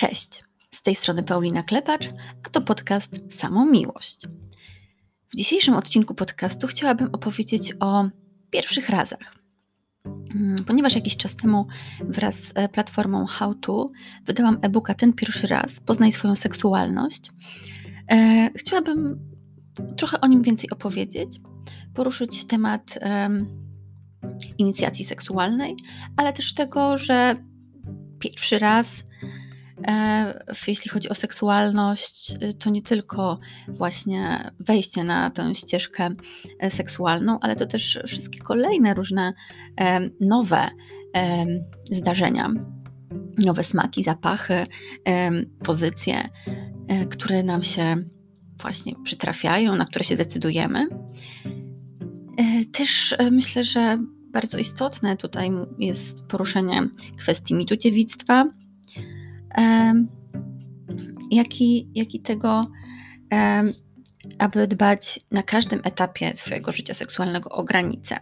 Cześć, z tej strony Paulina Klepacz, a to podcast Samą Miłość. W dzisiejszym odcinku podcastu chciałabym opowiedzieć o pierwszych razach. Mm, ponieważ jakiś czas temu wraz z e, platformą How To wydałam e-booka Ten pierwszy raz, poznaj swoją seksualność, e, chciałabym trochę o nim więcej opowiedzieć, poruszyć temat inicjacji seksualnej, ale też tego, że pierwszy raz jeśli chodzi o seksualność, y, to nie tylko właśnie wejście na tę ścieżkę e, seksualną, ale to też wszystkie kolejne różne e, nowe zdarzenia, nowe smaki, zapachy, pozycje, które nam się właśnie przytrafiają, na które się decydujemy. Też myślę, że bardzo istotne tutaj jest poruszenie kwestii mitu dziewictwa, jak i, jak i tego, aby dbać na każdym etapie swojego życia seksualnego o granice.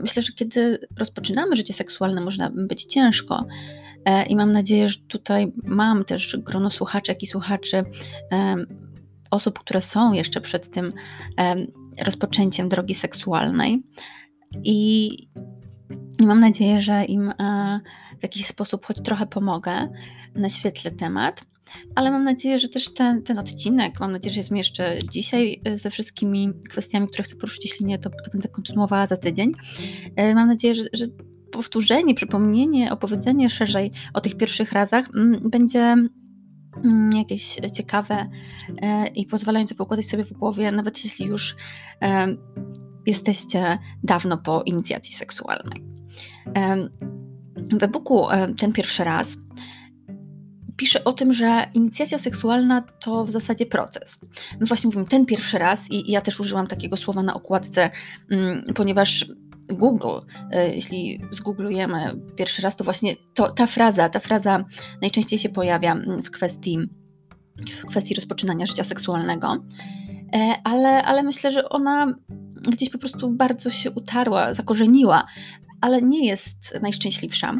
myślę, że kiedy rozpoczynamy życie seksualne, można być ciężko. E, I mam nadzieję, że tutaj mam też grono słuchaczek i słuchaczy, osób, które są jeszcze przed tym rozpoczęciem drogi seksualnej. I, i mam nadzieję, że im e, w jakiś sposób choć trochę pomogę naświetlę temat. Ale mam nadzieję, że też ten, ten odcinek, mam nadzieję, że się zmieszczę dzisiaj e, ze wszystkimi kwestiami, które chcę poruszyć. Jeśli nie, to, to będę kontynuowała za tydzień. E, mam nadzieję, że, że powtórzenie, przypomnienie, opowiedzenie szerzej o tych pierwszych razach mm, będzie mm, jakieś ciekawe e, i pozwalające poukładać sobie w głowie, nawet jeśli już jesteście dawno po inicjacji seksualnej. W e-booku ten pierwszy raz pisze o tym, że inicjacja seksualna to w zasadzie proces. My właśnie mówimy ten pierwszy raz i, ja też użyłam takiego słowa na okładce, mm, ponieważ Google, e, jeśli zgooglujemy pierwszy raz, to właśnie to, ta fraza, ta fraza najczęściej się pojawia mm, w kwestii, w kwestii rozpoczynania życia seksualnego, e, ale, ale myślę, że ona gdzieś po prostu bardzo się utarła, zakorzeniła, ale nie jest najszczęśliwsza.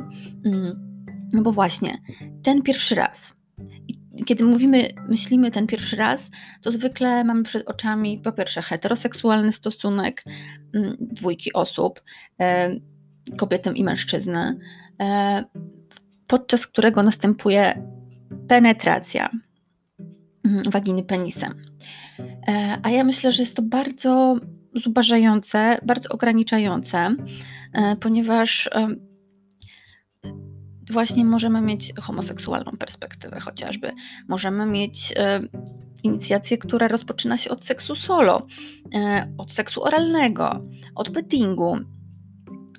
Mm. No bo właśnie, ten pierwszy raz. Kiedy mówimy, myślimy ten pierwszy raz, to zwykle mamy przed oczami po pierwsze heteroseksualny stosunek mm, dwójki osób, e, kobietę i mężczyznę, e, podczas którego następuje penetracja mm, waginy penisem. A ja myślę, że jest to bardzo zubażające, bardzo ograniczające, ponieważ właśnie możemy mieć homoseksualną perspektywę chociażby. Możemy mieć e, inicjację, która rozpoczyna się od seksu solo, e, od seksu oralnego, od pettingu.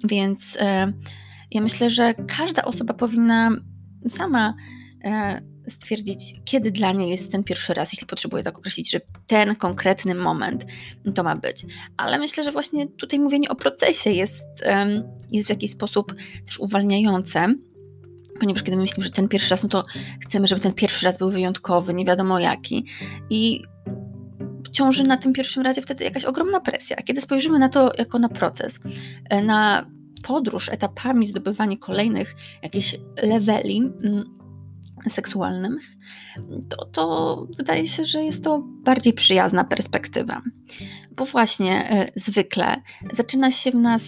Więc e, ja myślę, że każda osoba powinna sama e, stwierdzić, kiedy dla niej jest ten pierwszy raz, jeśli potrzebuje tak określić, że ten konkretny moment to ma być. Ale myślę, że właśnie tutaj mówienie o procesie jest, jest w jakiś sposób też uwalniające ponieważ kiedy myślimy, że ten pierwszy raz, no to chcemy, żeby ten pierwszy raz był wyjątkowy, nie wiadomo jaki. I ciąży na tym pierwszym razie wtedy jakaś ogromna presja. Kiedy spojrzymy na to jako na proces, e, na podróż etapami, zdobywanie kolejnych jakichś leveli seksualnych, to, to wydaje się, że jest to bardziej przyjazna perspektywa bo właśnie e, zwykle zaczyna się w nas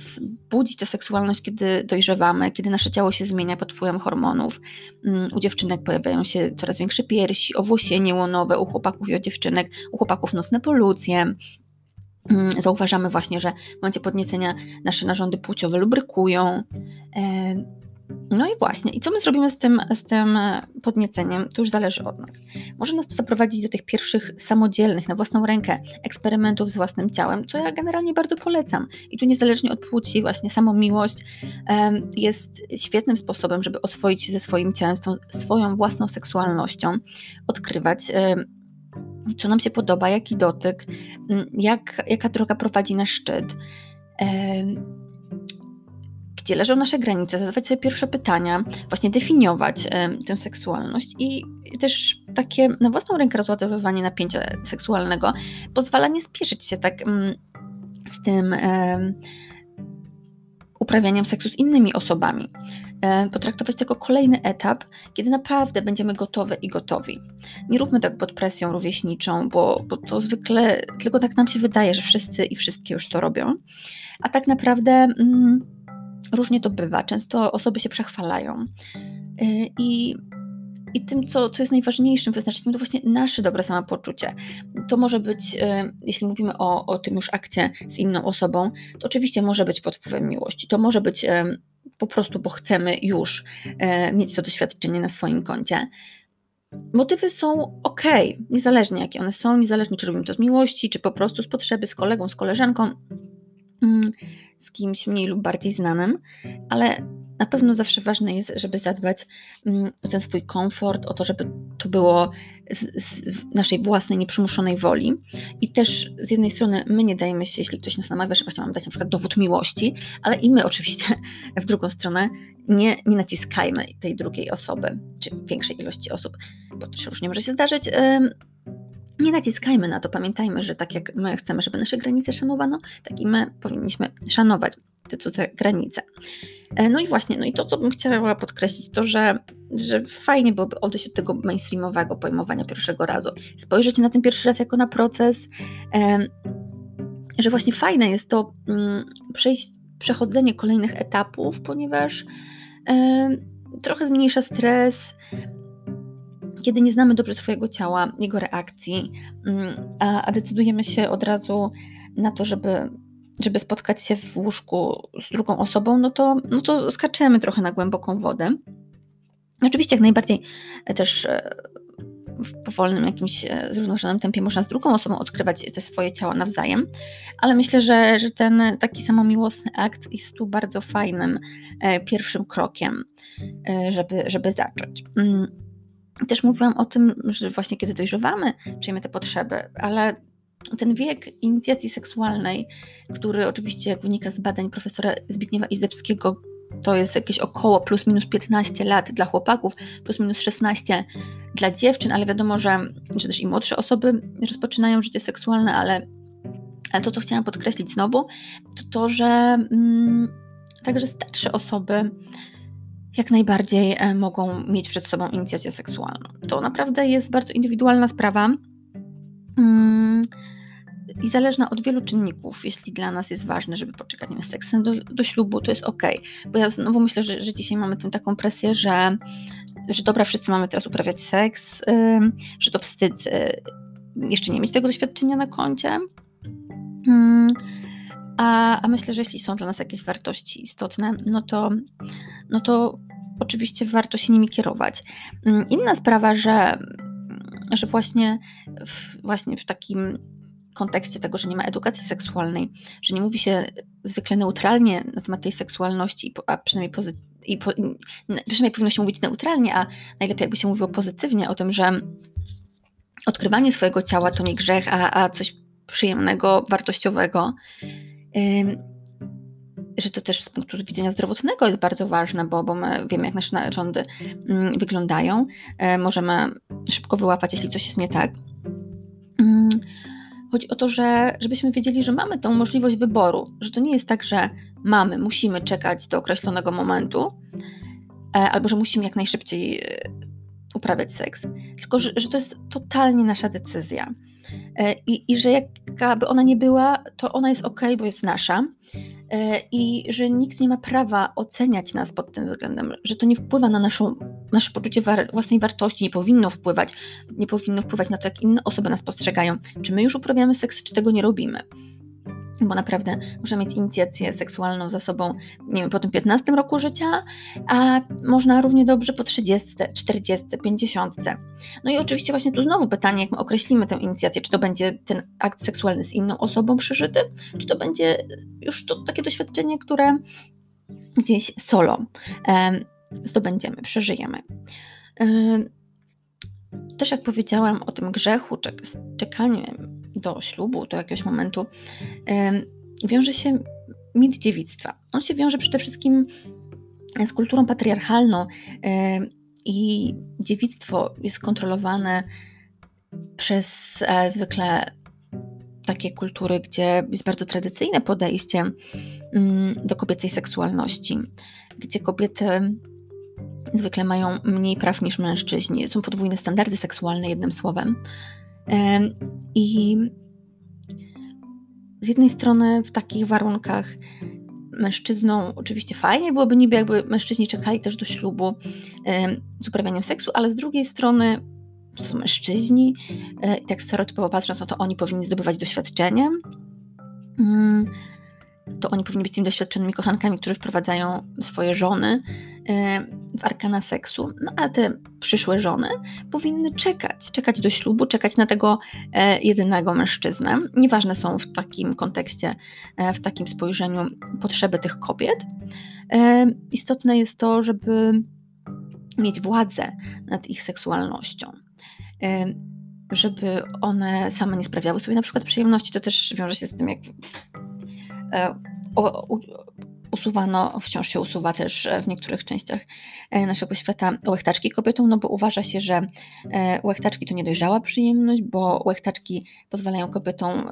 budzić ta seksualność, kiedy dojrzewamy, kiedy nasze ciało się zmienia pod wpływem hormonów. Mm, u dziewczynek pojawiają się coraz większe piersi, owłosienie łonowe, u chłopaków i u dziewczynek, u chłopaków nocne polucje. Mm, zauważamy właśnie, że w momencie podniecenia nasze narządy płciowe lubrykują. E, no i właśnie, i co my zrobimy z tym, z tym podnieceniem, to już zależy od nas. Może nas to zaprowadzić do tych pierwszych samodzielnych, na własną rękę eksperymentów z własnym ciałem, co ja generalnie bardzo polecam. I tu niezależnie od płci, właśnie samomiłość um, jest świetnym sposobem, żeby oswoić się ze swoim ciałem, z tą swoją własną seksualnością, odkrywać. Um, co nam się podoba, jaki dotyk, jak, jaka droga prowadzi na szczyt gdzie leżą nasze granice, zadawać sobie pierwsze pytania, właśnie definiować y, tę seksualność i też takie na własną rękę rozładowywanie napięcia seksualnego pozwala nie spieszyć się tak y, z tym y, uprawianiem seksu z innymi osobami. potraktować to jako kolejny etap, kiedy naprawdę będziemy gotowe i gotowi. Nie róbmy tak pod presją rówieśniczą, bo, bo to zwykle tylko tak nam się wydaje, że wszyscy i wszystkie już to robią, a tak naprawdę mm, różnie to bywa. Często osoby się przechwalają. E, I i tym, co, co jest najważniejszym wyznaczeniem, to właśnie nasze dobre samopoczucie. To może być, e, jeśli mówimy o, o tym już akcie z inną osobą, to oczywiście może być pod wpływem miłości. To może być po prostu, bo chcemy już e, mieć to doświadczenie na swoim koncie. Motywy są ok, niezależnie jakie one są, niezależnie czy robimy to z miłości, czy po prostu z potrzeby, z kolegą, z koleżanką, mm, z kimś mniej lub bardziej znanym, ale na pewno zawsze ważne jest, żeby zadbać mm, o ten swój komfort, o to, żeby to było z, z naszej własnej, nieprzymuszonej woli. I też z jednej strony my nie dajemy się, jeśli ktoś nas namawia, że właśnie mamy dać na przykład dowód miłości, ale i my oczywiście w drugą stronę nie, nie naciskajmy tej drugiej osoby, czy większej ilości osób, bo też różnie może się zdarzyć. Nie naciskajmy na to, pamiętajmy, że tak jak my chcemy, żeby nasze granice szanowano, tak i my powinniśmy szanować te cudze granice. E, no i właśnie, no i to, co bym chciała podkreślić, to, że, że fajnie byłoby odejść od tego mainstreamowego pojmowania pierwszego razu. Spojrzeć na ten pierwszy raz jako na proces, że właśnie fajne jest to mm, przejść, przechodzenie kolejnych etapów, ponieważ trochę zmniejsza stres, kiedy nie znamy dobrze swojego ciała, jego reakcji, mm, a, a decydujemy się od razu na to, żeby żeby spotkać się w łóżku z drugą osobą, no to, no to skaczemy trochę na głęboką wodę. Oczywiście jak najbardziej też e, w powolnym, jakimś e, zrównoważonym tempie można z drugą osobą odkrywać te swoje ciała nawzajem, ale myślę, że, że ten taki samomiłosny akt jest tu bardzo fajnym e, pierwszym krokiem, żeby, żeby zacząć. Też mówiłam o tym, że właśnie kiedy dojrzewamy, czujemy te potrzeby, ale ten wiek inicjacji seksualnej, który oczywiście, jak wynika z badań profesora Zbigniewa Izdebskiego, to jest jakieś około plus minus 15 lat dla chłopaków, plus minus 16 dla dziewczyn, ale wiadomo, że, że też i młodsze osoby rozpoczynają życie seksualne, ale, ale to, co chciałam podkreślić znowu, to to, że mm, także starsze osoby jak najbardziej e, mogą mieć przed sobą inicjację seksualną. To naprawdę jest bardzo indywidualna sprawa. Mm, i zależna od wielu czynników. Jeśli dla nas jest ważne, żeby poczekać z seksem do, do, ślubu, to jest ok. Bo ja znowu myślę, że, że dzisiaj mamy tym taką presję, że, że dobra, wszyscy mamy teraz uprawiać seks, że to wstyd yy, jeszcze nie mieć tego doświadczenia na koncie. Yy, a, a myślę, że jeśli są dla nas jakieś wartości istotne, no to, no to oczywiście warto się nimi kierować. Inna sprawa, że, że właśnie w, właśnie w takim kontekście tego, że nie ma edukacji seksualnej, że nie mówi się zwykle neutralnie na temat tej seksualności, a przynajmniej. I po, przynajmniej powinno się mówić neutralnie, a najlepiej jakby się mówiło pozytywnie o tym, że odkrywanie swojego ciała to nie grzech, a, a coś przyjemnego, wartościowego. Że to też z punktu widzenia zdrowotnego jest bardzo ważne, bo, bo my wiemy, jak nasze narządy mm, wyglądają. E, możemy szybko wyłapać, jeśli coś jest nie tak. Chodzi o to, że żebyśmy wiedzieli, że mamy tą możliwość wyboru, że to nie jest tak, że mamy, musimy czekać do określonego momentu, e, albo że musimy jak najszybciej e, uprawiać seks, tylko że, że to jest totalnie nasza decyzja. E, I, I że jakaby ona nie była, to ona jest ok, bo jest nasza. E, i że nikt nie ma prawa oceniać nas pod tym względem, że to nie wpływa na naszą, nasze poczucie war własnej wartości, nie powinno wpływać, nie powinno wpływać na to, jak inne osoby nas postrzegają, czy my już uprawiamy seks, czy tego nie robimy bo naprawdę można mieć inicjację seksualną za sobą, nie wiem, po tym 15 roku życia, a można równie dobrze po 30, 40, 50. No i oczywiście właśnie tu znowu pytanie, jak my określimy tę inicjację, czy to będzie ten akt seksualny z inną osobą przeżyty, czy to będzie już to takie doświadczenie, które gdzieś solo zdobędziemy, przeżyjemy. Też jak powiedziałam o tym grzechu, czek czekaniu do ślubu, do jakiegoś momentu, wiąże się mit dziewictwa. On się wiąże przede wszystkim z kulturą patriarchalną i dziewictwo jest kontrolowane przez e, zwykle takie kultury, gdzie jest bardzo tradycyjne podejście mm, do kobiecej seksualności, gdzie kobiety zwykle mają mniej praw niż mężczyźni. Są podwójne standardy seksualne, jednym słowem. I z jednej strony w takich warunkach mężczyzną oczywiście fajnie byłoby niby jakby mężczyźni czekali też do ślubu z uprawianiem seksu, ale z drugiej strony są mężczyźni e, i tak stereotypowo patrząc, no to oni powinni zdobywać doświadczenie. Mm, to oni powinni być tymi doświadczonymi kochankami, którzy wprowadzają swoje żony e, w arkana seksu, no a te przyszłe żony powinny czekać, czekać do ślubu, czekać na tego e, jedynego mężczyznę. Nieważne są w takim kontekście, w takim spojrzeniu potrzeby tych kobiet. Istotne jest to, żeby mieć władzę nad ich seksualnością żeby one same nie sprawiały sobie na przykład przyjemności. To też wiąże się z tym, jak e, usuwano, wciąż się usuwa też w niektórych częściach e, naszego świata łechtaczki kobietom, no bo uważa się, że e, łechtaczki to niedojrzała przyjemność, bo łechtaczki pozwalają kobietom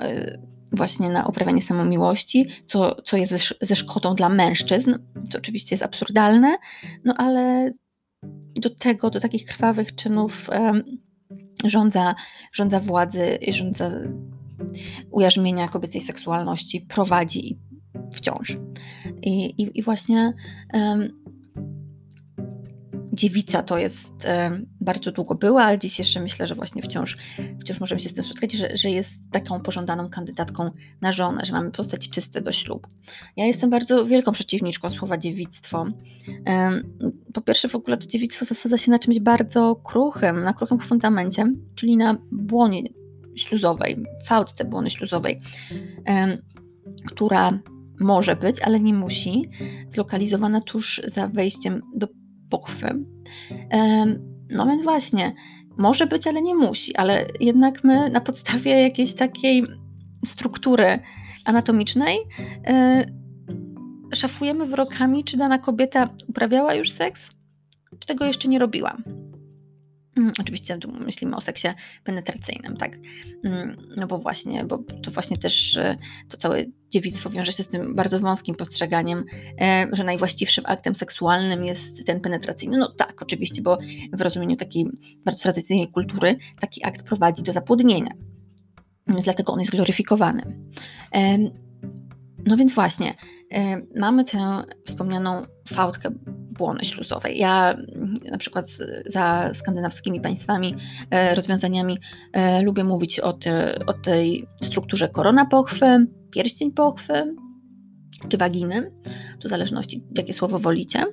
właśnie na uprawianie samomiłości, co, co jest ze, szkodą dla mężczyzn, co oczywiście jest absurdalne, no ale do tego, do takich krwawych czynów rządza, rządza władzy i rządza ujarzmienia kobiecej seksualności prowadzi wciąż. I, i, i właśnie um, dziewica to jest um, bardzo długo była, ale dziś jeszcze myślę, że właśnie wciąż, wciąż możemy się z tym spotkać, że, że jest taką pożądaną kandydatką na żonę, że mamy postać czyste do ślubu. Ja jestem bardzo wielką przeciwniczką słowa dziewictwo. Um, po pierwsze w ogóle to dziewictwo zasadza się na czymś bardzo kruchym, na kruchym fundamencie, czyli na błonie śluzowej, fałdce błony śluzowej, która może być, ale nie musi, zlokalizowana tuż za wejściem do pochwy. No więc właśnie, może być, ale nie musi, ale jednak my na podstawie jakiejś takiej struktury anatomicznej e, szafujemy wyrokami, czy dana kobieta uprawiała już seks, czy tego jeszcze nie robiła. Mm, oczywiście tu myślimy o seksie penetracyjnym, tak? Mm, no bo właśnie, bo to właśnie też e, to całe dziewictwo wiąże się z tym bardzo wąskim postrzeganiem, e, że najwłaściwszym aktem seksualnym jest ten penetracyjny. No tak, oczywiście, bo w rozumieniu takiej bardzo tradycyjnej kultury taki akt prowadzi do zapłodnienia. Dlatego on jest gloryfikowany. No więc właśnie, mamy tę wspomnianą fałdkę śluzowej. Ja mm, na przykład za skandynawskimi państwami, e, rozwiązaniami e, lubię mówić o, te, o tej strukturze korona pochwy, pierścień pochwy czy waginy, w zależności jakie słowo wolicie.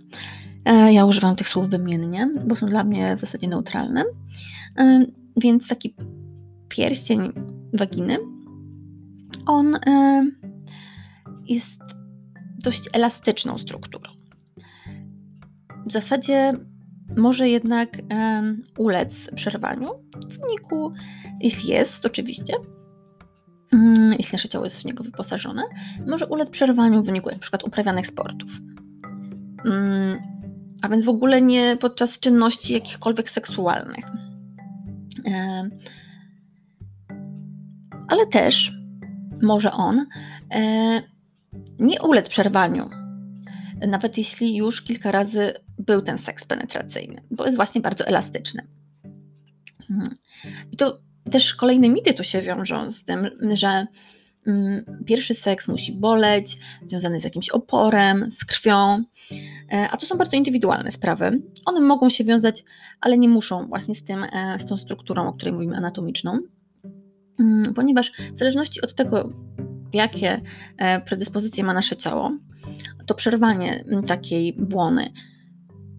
E, ja używam tych słów wymiennie, bo są dla mnie w zasadzie neutralne. Więc taki pierścień waginy, on jest dość elastyczną strukturą w zasadzie może jednak um, ulec przerwaniu w wyniku, jeśli jest oczywiście, um, jeśli nasze ciało jest w niego wyposażone, może ulec przerwaniu w wyniku przykład uprawianych sportów. Um, a więc w ogóle nie podczas czynności jakichkolwiek seksualnych. ale też może on e, nie ulec przerwaniu, nawet jeśli już kilka razy był ten seks penetracyjny, bo jest właśnie bardzo elastyczny. Mhm. I to też kolejne mity tu się wiążą z tym, że mm, pierwszy seks musi boleć, związany z jakimś oporem, z krwią, e, a to są bardzo indywidualne sprawy. One mogą się wiązać, ale nie muszą właśnie z, tym, e, z tą strukturą, o której mówimy, anatomiczną, mm, ponieważ w zależności od tego, jakie e, predyspozycje ma nasze ciało, to przerwanie takiej błony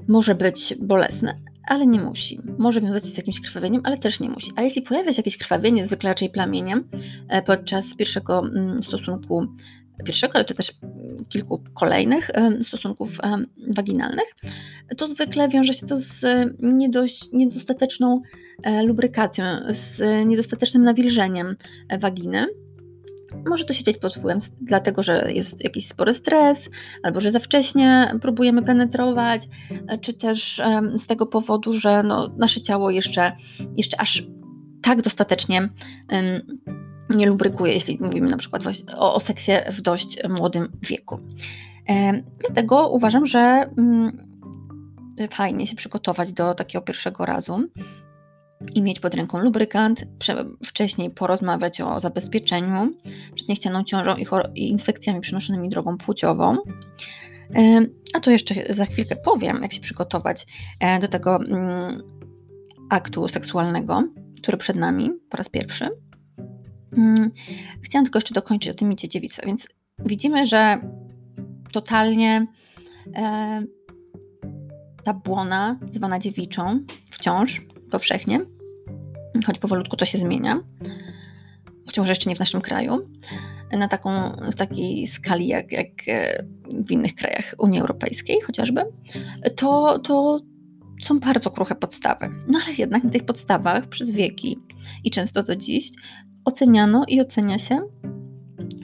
może być bolesne, ale nie musi. Może wiązać się z jakimś krwawieniem, ale też nie musi. A jeśli pojawia się jakieś krwawienie, zwykle raczej plamieniem, e, podczas pierwszego mm, stosunku, pierwszego, ale czy też kilku kolejnych e, stosunków e, waginalnych, to zwykle wiąże się to z niedość, niedostateczną lubrykacją, z niedostatecznym nawilżeniem waginy może to się dziać pod wpływem, dlatego że jest jakiś spory stres, albo że za wcześnie próbujemy penetrować, e, czy też z tego powodu, że no, nasze ciało jeszcze, jeszcze aż tak dostatecznie nie lubrykuje, jeśli mówimy na przykład o, o seksie w dość młodym wieku. Dlatego uważam, że, mm, fajnie się przygotować do takiego pierwszego razu i mieć pod ręką lubrykant, wcześniej porozmawiać o zabezpieczeniu przed niechcianą ciążą i, infekcjami przenoszonymi drogą płciową. A to jeszcze za chwilkę powiem, jak się przygotować e, do tego mm, aktu seksualnego, który przed nami po raz pierwszy. Mm, chciałam tylko jeszcze dokończyć o tym micie dziewicy, więc widzimy, że totalnie e, ta błona, zwana dziewiczą, wciąż powszechnie, choć powolutku to się zmienia, chociaż jeszcze nie w naszym kraju, na taką, w takiej skali jak, jak e, w innych krajach Unii Europejskiej chociażby, to, to są bardzo kruche podstawy. No ale jednak na tych podstawach przez wieki i często do dziś oceniano i ocenia się,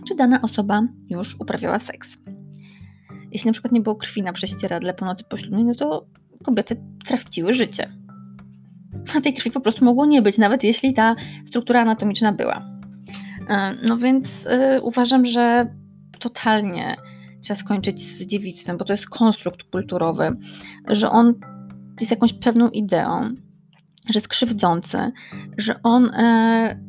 czy dana osoba już uprawiała seks. Jeśli na przykład nie było krwi na prześcieradle po nocy poślubnej, no to kobiety traciły życie. A tej krwi po prostu mogło nie być, nawet jeśli ta struktura anatomiczna była. E, no więc y, uważam, że totalnie trzeba skończyć z dziewictwem, bo to jest konstrukt kulturowy, że on jest jakąś pewną ideą, że jest krzywdzący, że on e,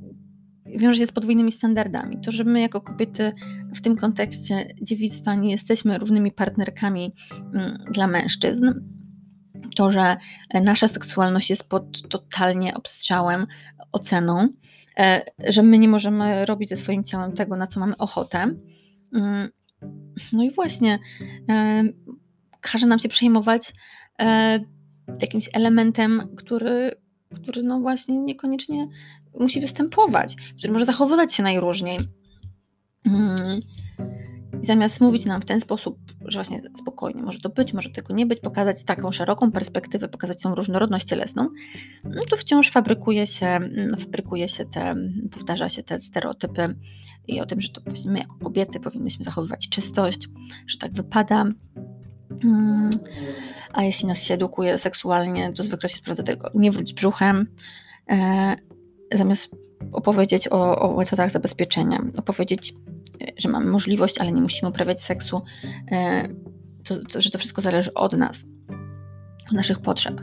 wiąże się z podwójnymi standardami. To, że my jako kobiety w tym kontekście dziewictwa nie jesteśmy równymi partnerkami mm, dla mężczyzn, to, że nasza seksualność jest pod totalnie obstrzałem, oceną, e, że my nie możemy robić ze swoim ciałem tego, na co mamy ochotę. Mm, no i właśnie e, każe nam się przejmować e, jakimś elementem, który, który no właśnie niekoniecznie musi występować, który może zachowywać się najróżniej. I zamiast mówić nam w ten sposób, że właśnie spokojnie, może to być, może tego nie być, pokazać taką szeroką perspektywę, pokazać tą różnorodność cielesną, no to wciąż fabrykuje się, mm, fabrykuje się te, powtarza się te stereotypy i o tym, że to właśnie my jako kobiety powinnyśmy zachowywać czystość, że tak wypada. Mm, a jeśli nas się edukuje seksualnie, to zwykle się sprawdza tego, nie wróć brzuchem, e, zamiast opowiedzieć o, o metodach zabezpieczenia, opowiedzieć że mamy możliwość, ale nie musimy uprawiać seksu, e, to, to, że to wszystko zależy od nas, od naszych potrzeb.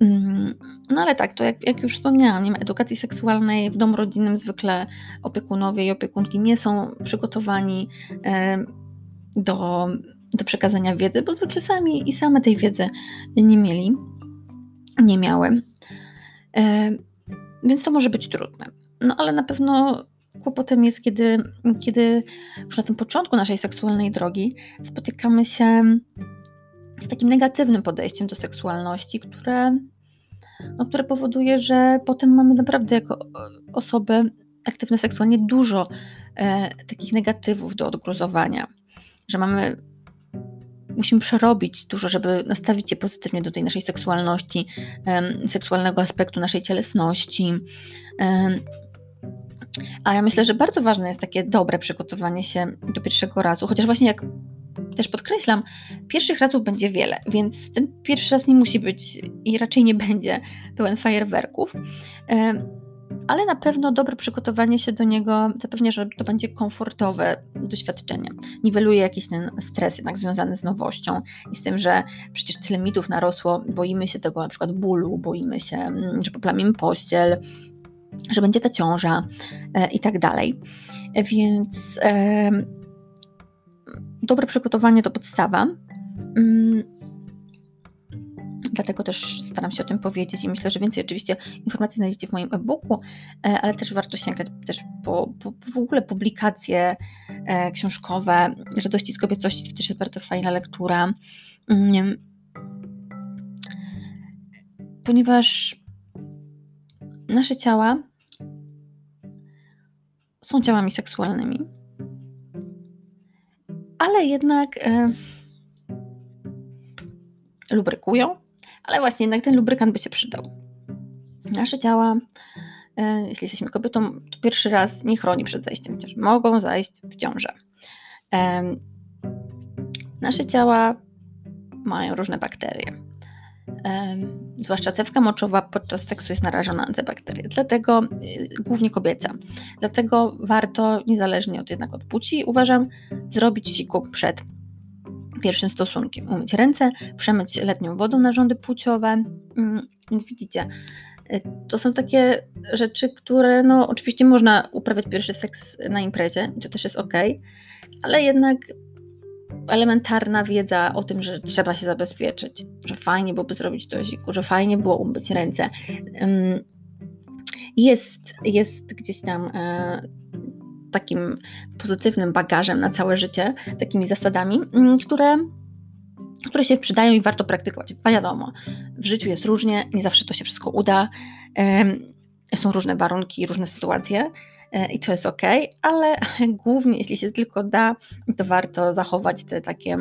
Mm, no ale tak, to jak, jak, już wspomniałam, nie ma edukacji seksualnej w domu rodzinnym zwykle opiekunowie i opiekunki nie są przygotowani e, do, do przekazania wiedzy, bo zwykle sami i same tej wiedzy nie mieli, nie miały. E, więc to może być trudne. No ale na pewno Kłopotem jest, kiedy, kiedy już na tym początku naszej seksualnej drogi spotykamy się z takim negatywnym podejściem do seksualności, które, no, które powoduje, że potem mamy naprawdę jako osoby aktywne seksualnie dużo e, takich negatywów do odgruzowania, że mamy musimy przerobić dużo, żeby nastawić się pozytywnie do tej naszej seksualności, e, seksualnego aspektu naszej cielesności. A ja myślę, że bardzo ważne jest takie dobre przygotowanie się do pierwszego razu, chociaż właśnie jak też podkreślam, pierwszych razów będzie wiele, więc ten pierwszy raz nie musi być i raczej nie będzie pełen fajerwerków. Ale na pewno dobre przygotowanie się do niego zapewnia, że to będzie komfortowe doświadczenie. Niweluje jakiś ten stres jednak związany z nowością i z tym, że przecież tyle mitów narosło, boimy się tego na przykład bólu, boimy się, mm, że poplamimy pościel, że będzie ta ciąża e, i tak dalej. Więc e, dobre przygotowanie to podstawa. Mm, dlatego też staram się o tym powiedzieć i myślę, że więcej oczywiście informacji znajdziecie w moim e-booku, e, ale też warto sięgać też po, po, po w ogóle publikacje książkowe. Radości z kobiecości to też jest bardzo fajna lektura. Mm, ponieważ nasze ciała są ciałami seksualnymi, ale jednak e, lubrykują, ale właśnie jednak ten lubrykant by się przydał. Nasze ciała, e, jeśli jesteśmy kobietą, to pierwszy raz nie chroni przed zajściem. Mogą zajść w ciążę. E, nasze ciała mają różne bakterie zwłaszcza cewka moczowa podczas seksu jest narażona na te bakterie, dlatego y, głównie kobieca. Dlatego warto, niezależnie od jednak od płci, uważam, zrobić siku przed pierwszym stosunkiem. Umyć ręce, przemyć letnią wodą narządy płciowe. Mm, więc widzicie, y, to są takie rzeczy, które no oczywiście można uprawiać pierwszy seks na imprezie, to też jest ok, ale jednak elementarna wiedza o tym, że trzeba się zabezpieczyć, że fajnie byłoby zrobić to siku, że fajnie było umyć ręce. Jest, jest gdzieś tam e, takim pozytywnym bagażem na całe życie, takimi zasadami, mm, które, które się przydają i warto praktykować. Wiadomo, w życiu jest różnie, nie zawsze to się wszystko uda, są różne warunki, różne sytuacje i to jest ok, ale głównie jeśli się tylko da, to warto zachować te takie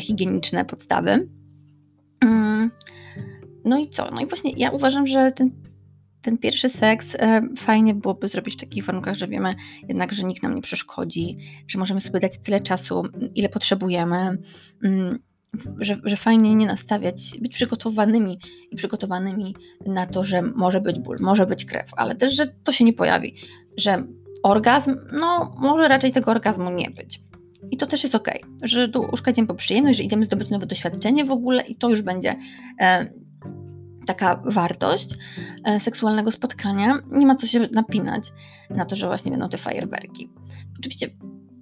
higieniczne podstawy. Mm, no i co? No i właśnie ja uważam, że ten ten pierwszy seks e, fajnie byłoby zrobić w takich warunkach, że wiemy jednak, że nikt nam nie przeszkodzi, że możemy sobie dać tyle czasu, ile potrzebujemy, mm, że, że fajnie nie nastawiać, być przygotowanymi i przygotowanymi na to, że może być ból, może być krew, ale też, że to się nie pojawi, że orgazm, no może raczej tego orgazmu nie być. I to też jest ok, że tu uszkadzimy po przyjemność, że idziemy zdobyć nowe doświadczenie w ogóle i to już będzie e, taka wartość e, seksualnego spotkania. Nie ma co się napinać na to, że właśnie będą te fajerwerki. Oczywiście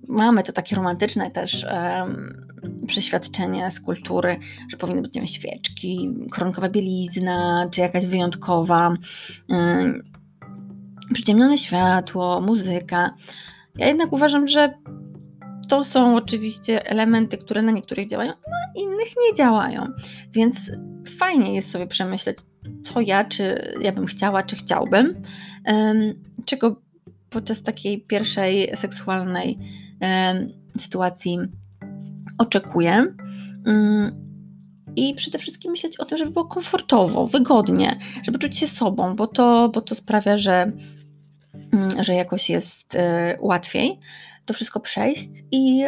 mamy to takie romantyczne też um, przeświadczenie z kultury, że powinny być wiem, świeczki, koronkowa bielizna, czy jakaś wyjątkowa, um, przyciemnione światło, muzyka. Ja jednak uważam, że to są oczywiście elementy, które na niektórych działają, na innych nie działają. Więc fajnie jest sobie przemyśleć, co ja, czy ja bym chciała, czy chciałbym, czego podczas takiej pierwszej seksualnej sytuacji oczekuję. Mm, I przede wszystkim myśleć o tym, żeby było komfortowo, wygodnie, żeby czuć się sobą, bo to, bo to sprawia, że, że jakoś jest e, łatwiej to wszystko przejść i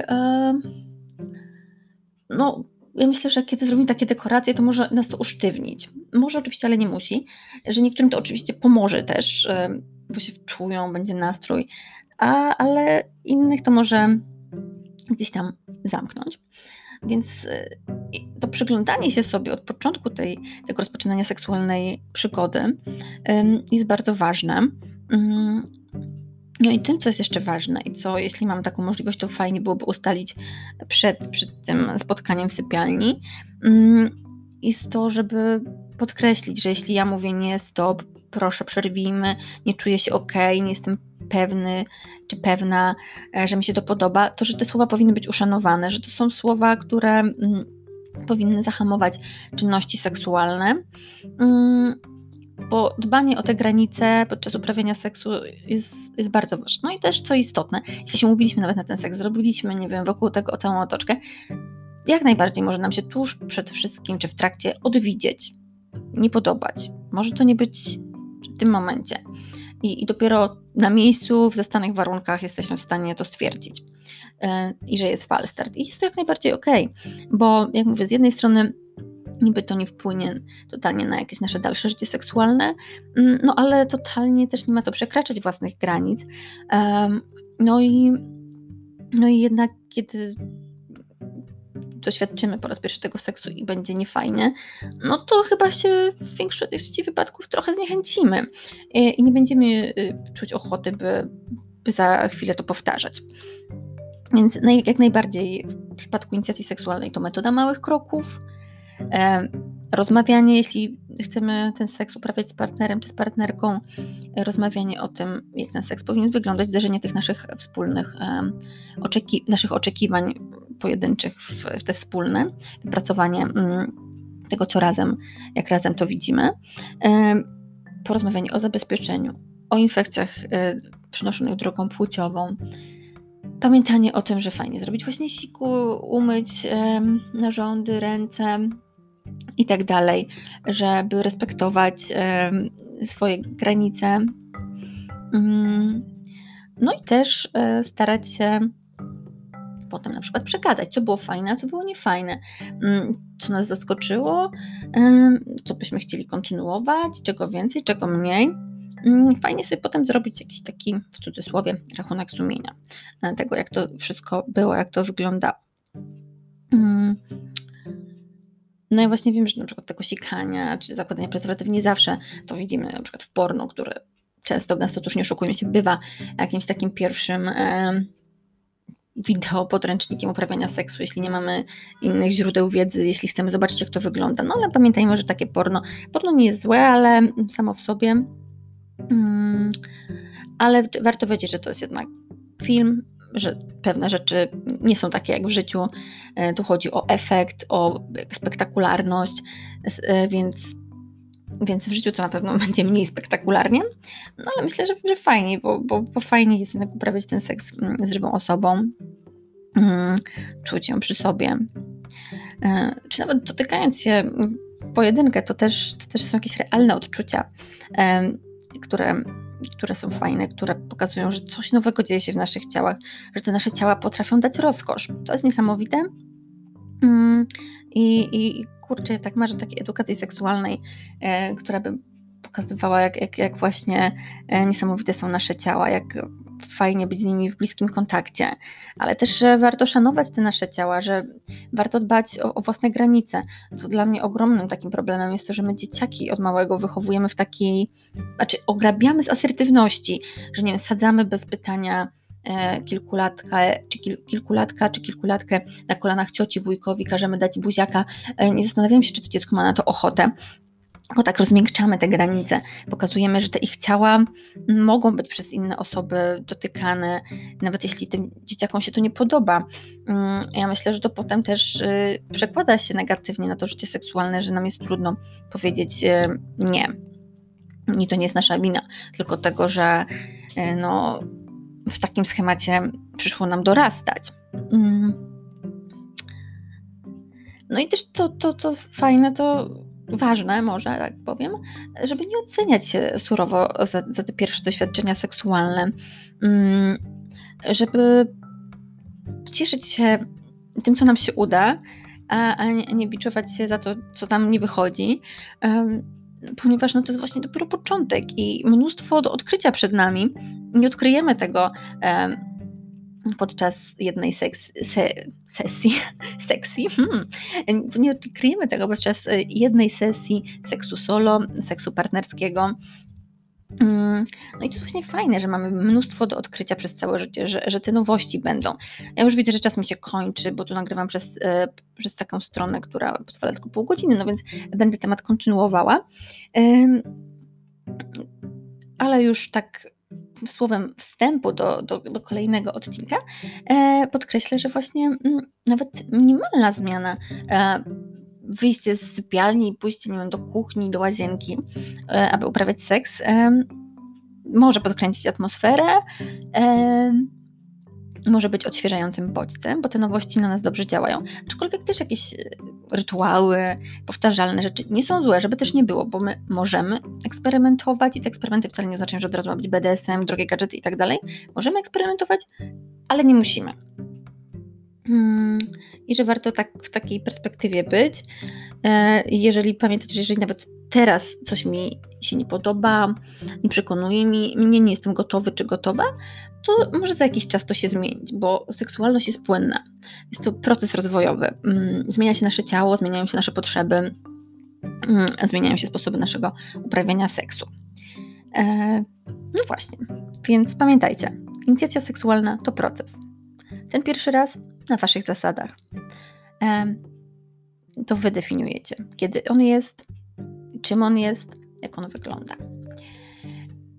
no, ja myślę, że kiedy zrobimy takie dekoracje, to może nas to usztywnić. Może oczywiście, ale nie musi. Że niektórym to oczywiście pomoże też, bo się czują, będzie nastrój, a, ale innych to może gdzieś tam zamknąć. Więc y, to przyglądanie się sobie od początku tej, tego rozpoczynania seksualnej przygody jest bardzo ważne. Mm, no i tym, co jest jeszcze ważne i co, jeśli mam taką możliwość, to fajnie byłoby ustalić przed, przed tym spotkaniem w sypialni, mm, jest to, żeby podkreślić, że jeśli ja mówię nie, stop, proszę przerwijmy, nie czuję się ok, nie jestem pewny czy pewna, e, że mi się to podoba, to że te słowa powinny być uszanowane, że to są słowa, które mm, powinny zahamować czynności seksualne. Bo dbanie o te granice podczas uprawiania seksu jest, jest bardzo ważne. No i też, co istotne, jeśli się umówiliśmy nawet na ten seks, zrobiliśmy, nie wiem, wokół tego całą otoczkę, jak najbardziej może nam się tuż przed wszystkim, czy w trakcie odwidzieć, nie podobać. Może to nie być w tym momencie. I, i dopiero na miejscu, w zastanych warunkach jesteśmy w stanie to stwierdzić. Yy, I że jest falstart. I jest to jak najbardziej ok, bo jak mówię, z jednej strony niby to nie wpłynie totalnie na jakieś nasze dalsze życie seksualne, mm, no ale totalnie też nie ma to przekraczać własnych granic. No i, no i jednak, kiedy doświadczymy po raz pierwszy tego seksu i będzie niefajnie, no to chyba się w większości wypadków trochę zniechęcimy i nie będziemy y, czuć ochoty, by, by za chwilę to powtarzać. Więc jak najbardziej w przypadku inicjacji seksualnej to metoda małych kroków, Rozmawianie, jeśli chcemy ten seks uprawiać z partnerem czy z partnerką, rozmawianie o tym, jak ten seks powinien wyglądać, zderzenie tych naszych wspólnych, oczeki naszych oczekiwań pojedynczych w, te wspólne, wypracowanie mm, tego, co razem, jak razem to widzimy, porozmawianie o zabezpieczeniu, o infekcjach e, przynoszonych drogą płciową, pamiętanie o tym, że fajnie zrobić właśnie siku, umyć narządy, ręce, i tak dalej, żeby respektować swoje granice. Mm, no i też e, starać się potem na przykład przegadać, co było fajne, a co było niefajne, mm, co nas zaskoczyło, co byśmy chcieli kontynuować, czego więcej, czego mniej. Mm, fajnie sobie potem zrobić jakiś taki, w cudzysłowie, rachunek sumienia tego, jak to wszystko było, jak to wyglądało. No i właśnie wiem, że na przykład tego sikania, czy zakładania prezerwatyw nie zawsze to widzimy na przykład w porno, które często, gęsto, tuż nie oszukujmy się, bywa jakimś takim pierwszym e, wideo podręcznikiem uprawiania seksu, jeśli nie mamy innych źródeł wiedzy, jeśli chcemy zobaczyć, jak to wygląda. No ale pamiętajmy, że takie porno, porno nie jest złe, ale samo w sobie, mm, ale warto wiedzieć, że to jest jednak film, że pewne rzeczy nie są takie jak w życiu. E, tu chodzi o efekt, o spektakularność, e, więc, więc w życiu to na pewno będzie mniej spektakularnie. No ale myślę, że, że fajnie, bo, bo, bo fajnie jest jednak uprawiać ten seks mm, z żywą osobą, mm, czuć ją przy sobie. E, czy nawet dotykając się pojedynkę, to też, to też są jakieś realne odczucia, które które są fajne, które pokazują, że coś nowego dzieje się w naszych ciałach, że te nasze ciała potrafią dać rozkosz. To jest niesamowite. Mm, I, i kurczę, tak marzę takiej edukacji seksualnej, e, która by pokazywała, jak, jak, jak właśnie e, niesamowite są nasze ciała, jak fajnie być z nimi w bliskim kontakcie, ale też, że warto szanować te nasze ciała, że warto dbać o, o, własne granice. Co dla mnie ogromnym takim problemem jest to, że my dzieciaki od małego wychowujemy w takiej, znaczy ograbiamy z asertywności, że nie wiem, sadzamy bez pytania e, kilkulatka, czy kil, kilkulatka, czy kilkulatkę na kolanach cioci, wujkowi, każemy dać buziaka, e, nie zastanawiamy się, czy to dziecko ma na to ochotę, tylko tak rozmiękczamy te granice, pokazujemy, że te ich ciała mogą być przez inne osoby dotykane, nawet jeśli tym dzieciakom się to nie podoba. Mm, ja myślę, że to potem też y, przekłada się negatywnie na to życie seksualne, że nam jest trudno powiedzieć y, nie. I to nie jest nasza wina, tylko tego, że y, no, w takim schemacie przyszło nam dorastać. Mm. No i też to, to, to fajne, to ważne, może tak powiem, żeby nie oceniać się surowo za, za te pierwsze doświadczenia seksualne, mm, żeby cieszyć się tym, co nam się uda, a, a nie, nie biczować się za to, co tam nie wychodzi, ponieważ no, to jest właśnie dopiero początek i mnóstwo do odkrycia przed nami. Nie odkryjemy tego podczas jednej seks, se, sesji, seksji, hmm, nie odkryjemy tego podczas e, jednej sesji seksu solo, seksu partnerskiego. Mm, no i to jest właśnie fajne, że mamy mnóstwo do odkrycia przez całe życie, że, że te nowości będą. Ja już widzę, że czas mi się kończy, bo tu nagrywam przez, e, przez taką stronę, która pozwala tylko pół godziny, no więc będę temat kontynuowała. Ale już tak słowem wstępu do, do, do kolejnego odcinka, e, podkreślę, że właśnie m, mm, nawet minimalna zmiana, e, wyjście z sypialni i pójście nie wiem, do kuchni, do łazienki, e, aby uprawiać seks, e, może podkręcić atmosferę, e, może być odświeżającym bodźcem, bo te nowości na nas dobrze działają. Aczkolwiek też jakieś e, rytuały, powtarzalne rzeczy nie są złe, żeby też nie było, bo my możemy eksperymentować i te eksperymenty wcale nie oznaczają, że od razu ma być BDSM, drogie gadżety i tak dalej. Możemy eksperymentować, ale nie musimy. Hmm, I że warto tak w takiej perspektywie być. E, jeżeli pamiętacie, że jeżeli nawet teraz coś mi się nie podoba, nie przekonuje mi, mnie nie jestem gotowy czy gotowa, to może za jakiś czas to się zmienić, bo seksualność jest płynna. Jest to proces rozwojowy. Mm, zmienia się nasze ciało, zmieniają się nasze potrzeby, mm, zmieniają się sposoby naszego uprawiania seksu. E, no właśnie, więc pamiętajcie, inicjacja seksualna to proces. Ten pierwszy raz na waszych zasadach. E, to wy definiujecie, kiedy on jest, czym on jest, jak on wygląda.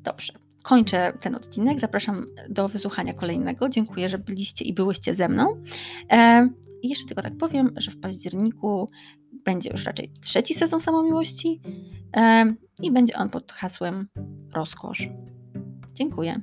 Dobrze kończę ten odcinek. Zapraszam do wysłuchania kolejnego. Dziękuję, że byliście i byłyście ze mną. E, jeszcze tylko tak powiem, że w październiku będzie już raczej trzeci sezon samomiłości e, i będzie on pod hasłem Rozkosz. Dziękuję.